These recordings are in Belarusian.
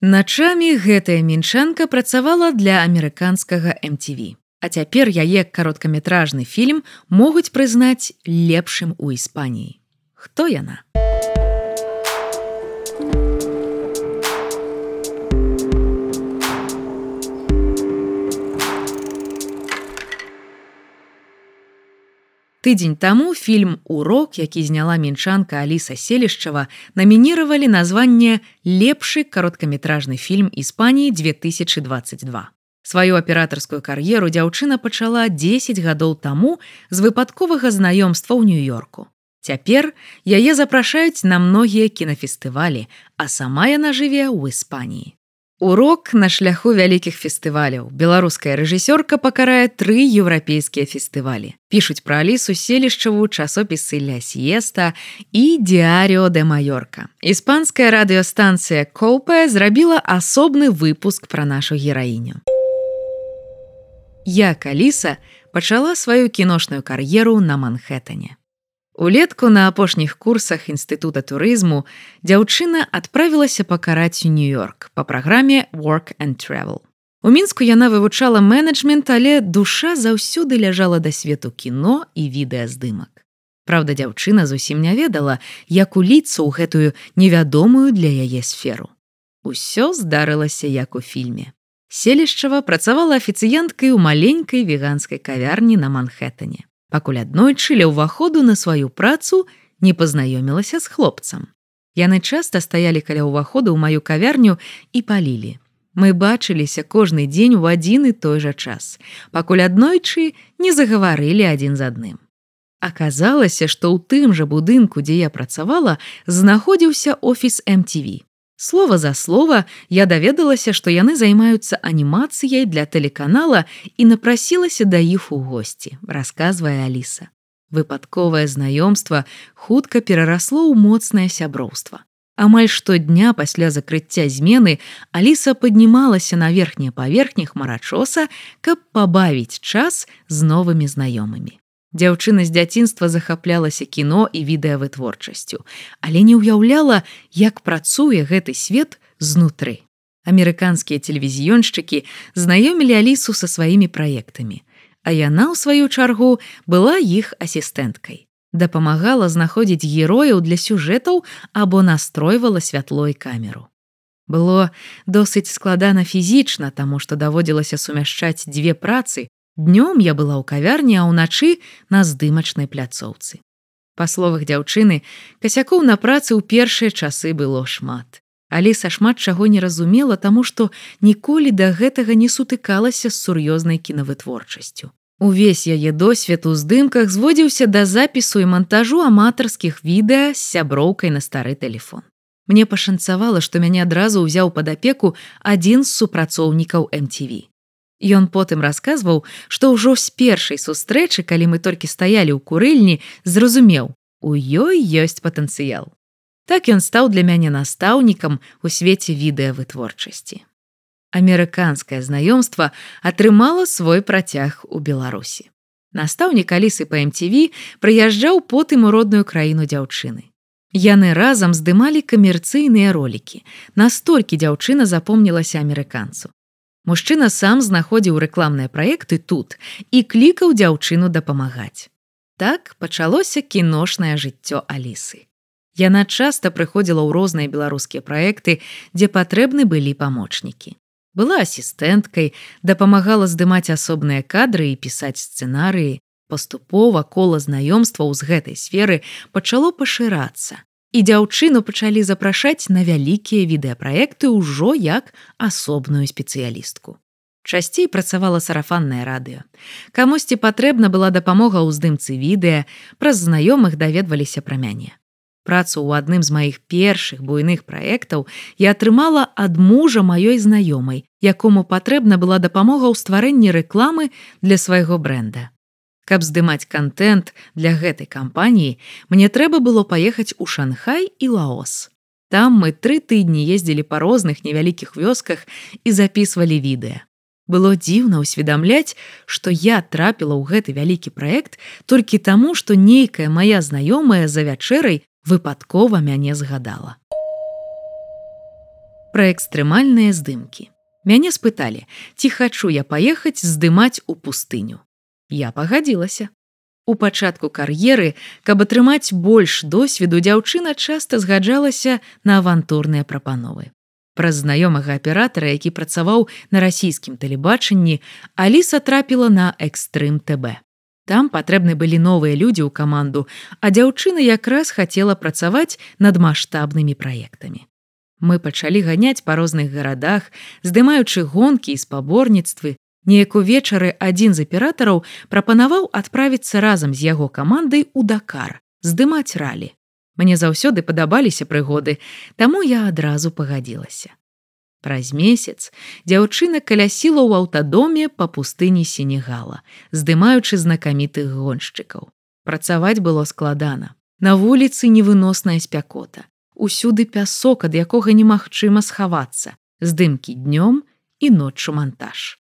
Начамі гэтая мінчанка працавала для амерыканскага MTV. А цяпер яе кароткаметражны фільм могуць прызнаць лепшым у Іспаніі. Хто яна? Тыдзень таму фільм урок, які зняла мінчанка Аліса селішчава, намініравалі названне лепшы кароткаметражны фільм Іспаніі 2022. Сваю аператарскую кар'еру дзяўчына пачала 10 гадоў таму з выпадковага знаёмства ў нью-йорку. Цяпер яе запрашаюць на многія кінафестывалі, а сама яна жыве ў Іспаніі. Урок на шляху вялікіх фестываляў. Беларуская рэжысёрка пакарае тры еўрапейскія фестывалі. Пішуць пра алісу селішчаву часопісы ля сіеста і Діарыо де Маёрка. Іспанская радыёстанцыя Коупе зрабіла асобны выпуск пра нашу гераіню. Я каліса пачала сваю кіношную кар'еру на Манхэттане. Улетку на апошніх курсах інстытута турызму дзяўчына адправілася пакараць у нью-йорк па праграме work and travel. У мінску яна вывучала менеджмент, але душа заўсёды ляжала да свету кіно і відэаздымак. Праўда, дзяўчына зусім не ведала, як уліцца ў гэтую невядомую для яе сферу. Усё здарылася як у фільме. Селішчава працавала афіцыянткай у маленькай веганскай кавярні на Манхэттане пакуль аднойчы ля ўваходу на сваю працу не пазнаёмілася з хлопцам. Яны часта стаялі каля ўваходу ў маю кавярню і палілі. Мы бачыліся кожны дзень у адзін і той жа час, пакуль аднойчы не загаварылі адзін з адным. Аказалася, што ў тым жа будынку, дзе я працавала, знаходзіўся офіс MTV. Слова за слова я даведалася, што яны займаюцца анімацыяй для тэлеканала і напрасілася да іх у госці, расказвае Аліса. Выпадковае знаёмства хутка перарасло ў моцнае сяброўства. Амаль штодня пасля закрыцця змены Аліса паднімалася на верхнія паверхнях марачоса, каб пабавіць час з новымі знаёмымі. Дзяўчына з дзяцінства захаплялася кіно і відэавытворчасцю, але не ўяўляла, як працуе гэты свет знутры. Амерыканскія тэлевізіёншчыкі знаёмілі алісу са сваімі праектамі, а яна ў сваю чаргу была іх асістэнткай. Дапамагала знаходзіць герояў для сюжэтаў або настройвала святло і камеру. Было досыць складана фізічна, таму што даводзілася сумяшчаць дзве працы, Днём я была ў кавярні, а ўначы на здымачнай пляцоўцы. Па словах дзяўчыны, касякоў на працы ў першыя часы было шмат. Аліса шмат чаго не разумела, таму што ніколі да гэтага не сутыкалася з сур'ёзнай кінавытворчасцю. Увесь яе досвед у здымках зводзіўся да запісу і монтажу аматарскіх відэа з сяброўкай на стары телефон. Мне пашанцавала, што мяне адразу ўзяў пад апеку адзін з супрацоўнікаў MTV. Ён потым расказваў, што ўжо з першай сустрэчы, калі мы толькі стаялі ў курыльні, зразумеў: у ёй ёсць патэнцыял. Так ён стаў для мяне настаўнікам у свеце відэавытворчасці. Амерыканскае знаёмства атрымала свой працяг у Беларусі. Настаўнік алісы па MTV прыязджаў потым у родную краіну дзяўчыны. Яны разам здымалі камерцыйныя ролікі. Настолькі дзяўчына запомнілася амерыканцу. Мужчына сам знаходзіў рэкламныя праекты тут і клікаў дзяўчыну дапамагаць. Так пачалося кіношнае жыццё Алісы. Яна часта прыходзіла ў розныя беларускія праекты, дзе патрэбны былі памочнікі. Была асістэнткай, дапамагала здымаць асобныя кадры і пісаць сцэнарыі, паступова кола знаёмстваў з гэтай сферы пачало пашырацца і дзяўчыну пачалі запрашаць на вялікія відэапраекты ўжо як асобную спецыялістку. Часцей працавала сарафаннае радыё. Камусьці патрэбна была дапамога ў здымцы відэа, праз знаёмых даведваліся пра мяне. Працу ў адным з маіх першых буйных праектаў я атрымала ад мужа маёй знаёмай, якому патрэбна была дапамога ў стварэнні рэкламы для свайго бренда. Каб здымаць контент для гэтай кампаніі, мне трэба было паехаць у Шанхай і Лаос. Там мы тры тыдні ездзілі па розных невялікіх вёсках і записывалі відэа. Было дзіўна ўсведамляць, што я трапіла ў гэты вялікі праект толькі таму, што нейкая моя знаёмая за вячэрай выпадкова мяне згадала. пра экстрэмальныя здымкі. Мяне спыталі, ці хачу я паехаць здымаць у пустыню. Я пагадзілася. У пачатку кар'еры, каб атрымаць больш досведу, дзяўчына часта згаджалася на авантурныя прапановы. Праз знаёмага аператара, які працаваў на расійскім тэлебачанні, Аліса трапіла на экстрым ТБ. Там патрэбны былі новыя людзі ў каманду, а дзяўчына якраз хацела працаваць над маштабнымі праектамі. Мы пачалі ганяць па розных гарадах, здымаючы гонкі і спаборніцтвы, Неяк увечары адзін з аператараў прапанаваў адправіцца разам з яго камандай у дакар, здымаць ралі. Мне заўсёды падабаліся прыгоды, таму я адразу пагадзілася. Праз месяц дзяўчына калясіла ў аўтадоме па пустыні сенегала, здымаючы знакамітых гоншчыкаў. Працаваць было складана. На вуліцы невыносная спякота. Усюды пясок, ад якога немагчыма схавацца, здымкі днём і ноччу монтаж.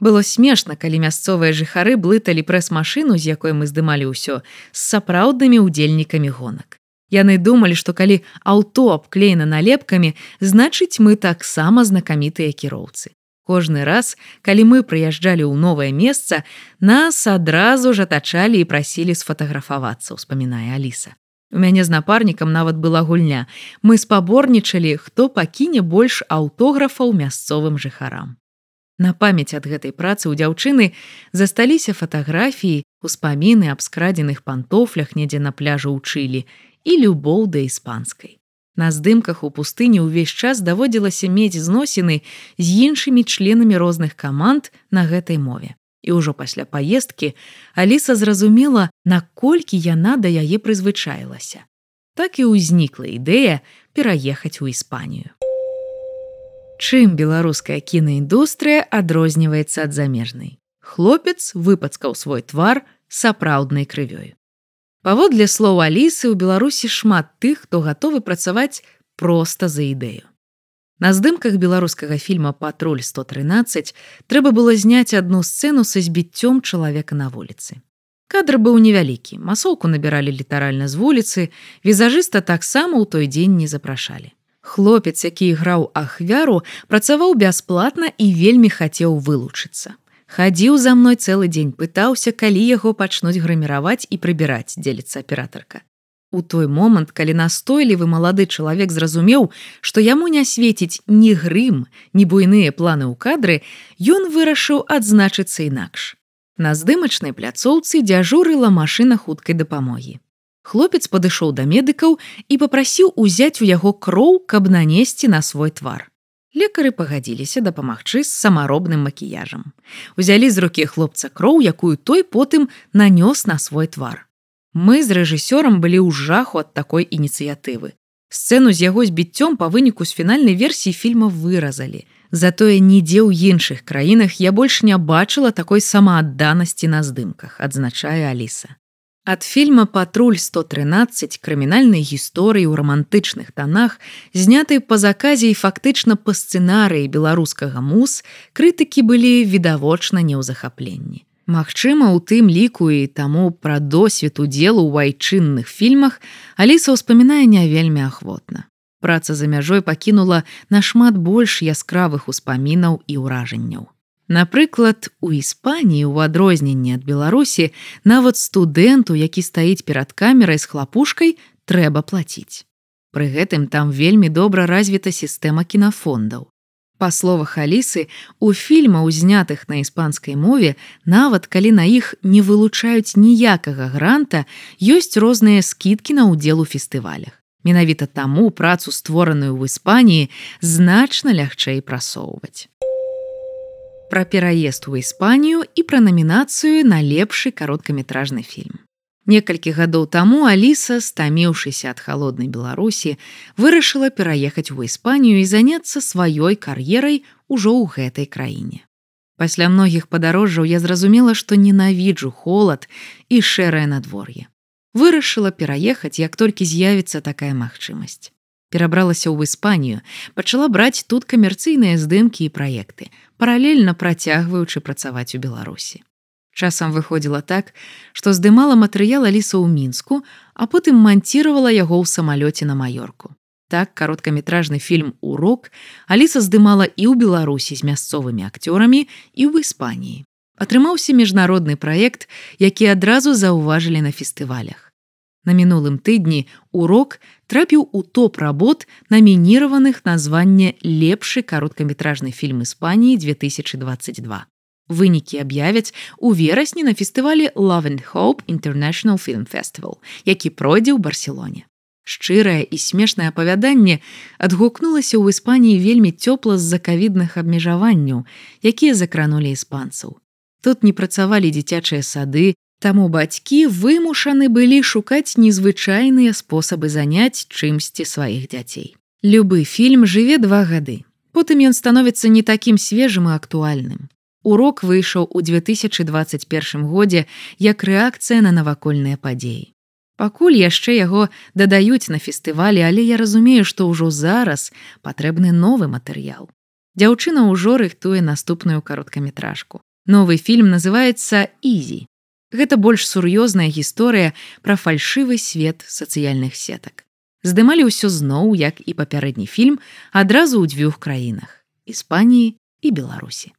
Было смешна, калі мясцовыя жыхары блыталі прэс-машыну, з якой мы здымалі ўсё з сапраўднымі ўдзельнікамі гонак. Яны думалі, што калі аўто абклеена налепкамі, значыць мы таксама знакамітыя кіроўцы. Кожны раз, калі мы прыязджалі ў новае месца, нас адразу ж атачалі і прасілі сфотаграфавацца, успамінае Аліса. У мяне з напарнікам нават была гульня. Мы спаборнічалі, хто пакіне больш аўтографаў мясцовым жыхарам. На памяць ад гэтай працы ў дзяўчыны засталіся фатаграфіі, успаміны аб скрадзеных пантофлях недзе на пляжу ў чылі і любоў да іспанскай. На здымках у пустыні ўвесь час даводзілася мець зносіны з іншымі членамі розных каманд на гэтай мове. І ўжо пасля паездкі Аліса зразумела, наколькі яна да яе прызвычаілася. Так і ўзнікла ідэя пераехаць у Іспанію. Чым беларуская кінаіндустрыя адрозніваецца ад замежнай. Хлопец выпацкаў свой твар сапраўднай крывёю. Паводле слоў Алісы ў Беларусі шмат тых, хто гатовы працаваць проста за ідэю. На здымках беларускага фільма патруль 113 трэба было зняць адну сцэну са збіццём чалавека на вуліцы. Кадр быў невялікі, масоўку набіралі літаральна з вуліцы, візажыста таксама ў той дзень не запрашалі. Хлопец, які іграў ахвяру, працаваў бясплатна і вельмі хацеў вылучыцца. Хадзіў за мной цэлы дзень, пытаўся, калі яго пачнуць граміраваць і прыбіраць, дзеліцца аператарка. У той момант, калі настойлівы малады чалавек зразумеў, што яму не свеціць ні грым, ні буйныя планы ў кадры, ён вырашыў адзначыцца інакш. На здымачнай пляцоўцы дзяжурыла машына хуткай дапамогі. Хлопец падышоў да медыкаў і попрасіў узяць у яго кроў, каб нанесці на свой твар. Лекары пагадзіліся дапамагчы з самаробным макіяжам. Узялі з рукі хлопца кроў, якую той потым нанёс на свой твар. Мы з рэжысёрам былі ў жаху ад такой ініцыятывы. Сцэну з яго збіццём па выніку з фінальнай версіі фільма выразалі. Затое нідзе ў іншых краінах я больш не бачыла такой самаадданасці на здымках, адзначае Аліса. Ад фільма патруль 113 крымінальнай гісторыі ў рамантычных танах, зняты па заказе і фактычна па сцэнарыі беларускага мус, крытыкі былі відавочна не ў захапленні. Магчыма, у тым ліку і таму пра досвед удзелу ў айчынных фільмах Аліса ўспамінае не вельмі ахвотна. Праца за мяжой пакінула нашмат больш яскравых успамінаў і ўражанняў. Напрыклад, у Іспаніі ў адрозненні ад Беларусі нават студэнту, які стаіць перад камерай з хлапушкай, трэба плаціць. Пры гэтым там вельмі добра развіта сістэма кінафондаў. Па словах Алісы, у фільма, узнятых на іспанскай мове, нават калі на іх не вылучаюць ніякага гранта, ёсць розныя скідкі на ўдзел у фестывалях. Менавіта таму працу створаную ў Іспаніі значна лягчэй прасоўваць пра пераезд у Іспанію і пра намінацыю на лепшы кароткаметражны фільм. Некалькі гадоў таму Аліса, стаміўшыся ад халоднай Беларусі, вырашыла пераехаць у Іспанію і заняцца сваёй кар'ерай ужо ў гэтай краіне. Пасля многіх падарожжаў я зразумела, што ненавіджу холад і шэрае надвор'е. Вырашыла пераехаць, як толькі з'явіцца такая магчымасць перабралася ў Іспанію, пачала браць тут камерцыйныя здымкі і праекты, паралельна працягваючы працаваць у Беларусі. Часам выходзіла так, што здымала матэрыял Аліса ў мінску, а потым манціравала яго ў самалёце на маёрку. Так кароткаметражны фільм урок Аліса здымала і ў Беларусі з мясцовымі акцёрамі і ў Іспаніі. Атрымаўся міжнародны праект, які адразу заўважылі на фестывалях. На мінулым тыдні урок трапіў у топ работ намініраваных названне лепшы кароткаметражны фільм Іспаніі 2022. Вынікі аб'явяць у верасні на фестывалі Love and Hope International Film Festival, які пройдзе ў Барселоне. Шчырае і смешнае апавяданне адгукнулася ў Іспаніі вельмі цёпла з закавідных абмежаванняў, якія закранулі іспанцаў. Тут не працавалі дзіцячыя сады, таму бацькі вымушаны былі шукаць незвычайныя спосабы заняць чымсьці сваіх дзяцей. Любы фільм жыве два гады. Потым ён становіцца не такім свежым і актуальным. Урок выйшаў у 2021 годзе як рэакцыя на навакольныя падзеі. Пакуль яшчэ яго дадаюць на фестывалі, але я разумею, што ўжо зараз патрэбны новы матэрыял. Дзяўчына ўжо рыхтуе наступную кароткаметражку. Новы фільм называецца Ізі. Гэта больш сур'ёзная гісторыя пра фальшывы свет сацыяльных сетак. Здымалі ўсё зноў, як і папярэдні фільм адразу ў дзвюх краінах: Іспаніі і Беларусі.